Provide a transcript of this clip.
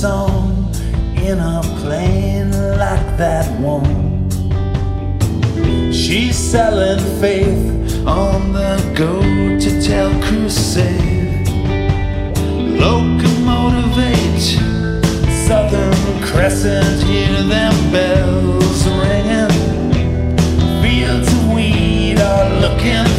song in a plane like that one. She's selling faith on the go to tell crusade. Locomotive Southern Crescent, hear them bells ringing. Fields of weed are looking.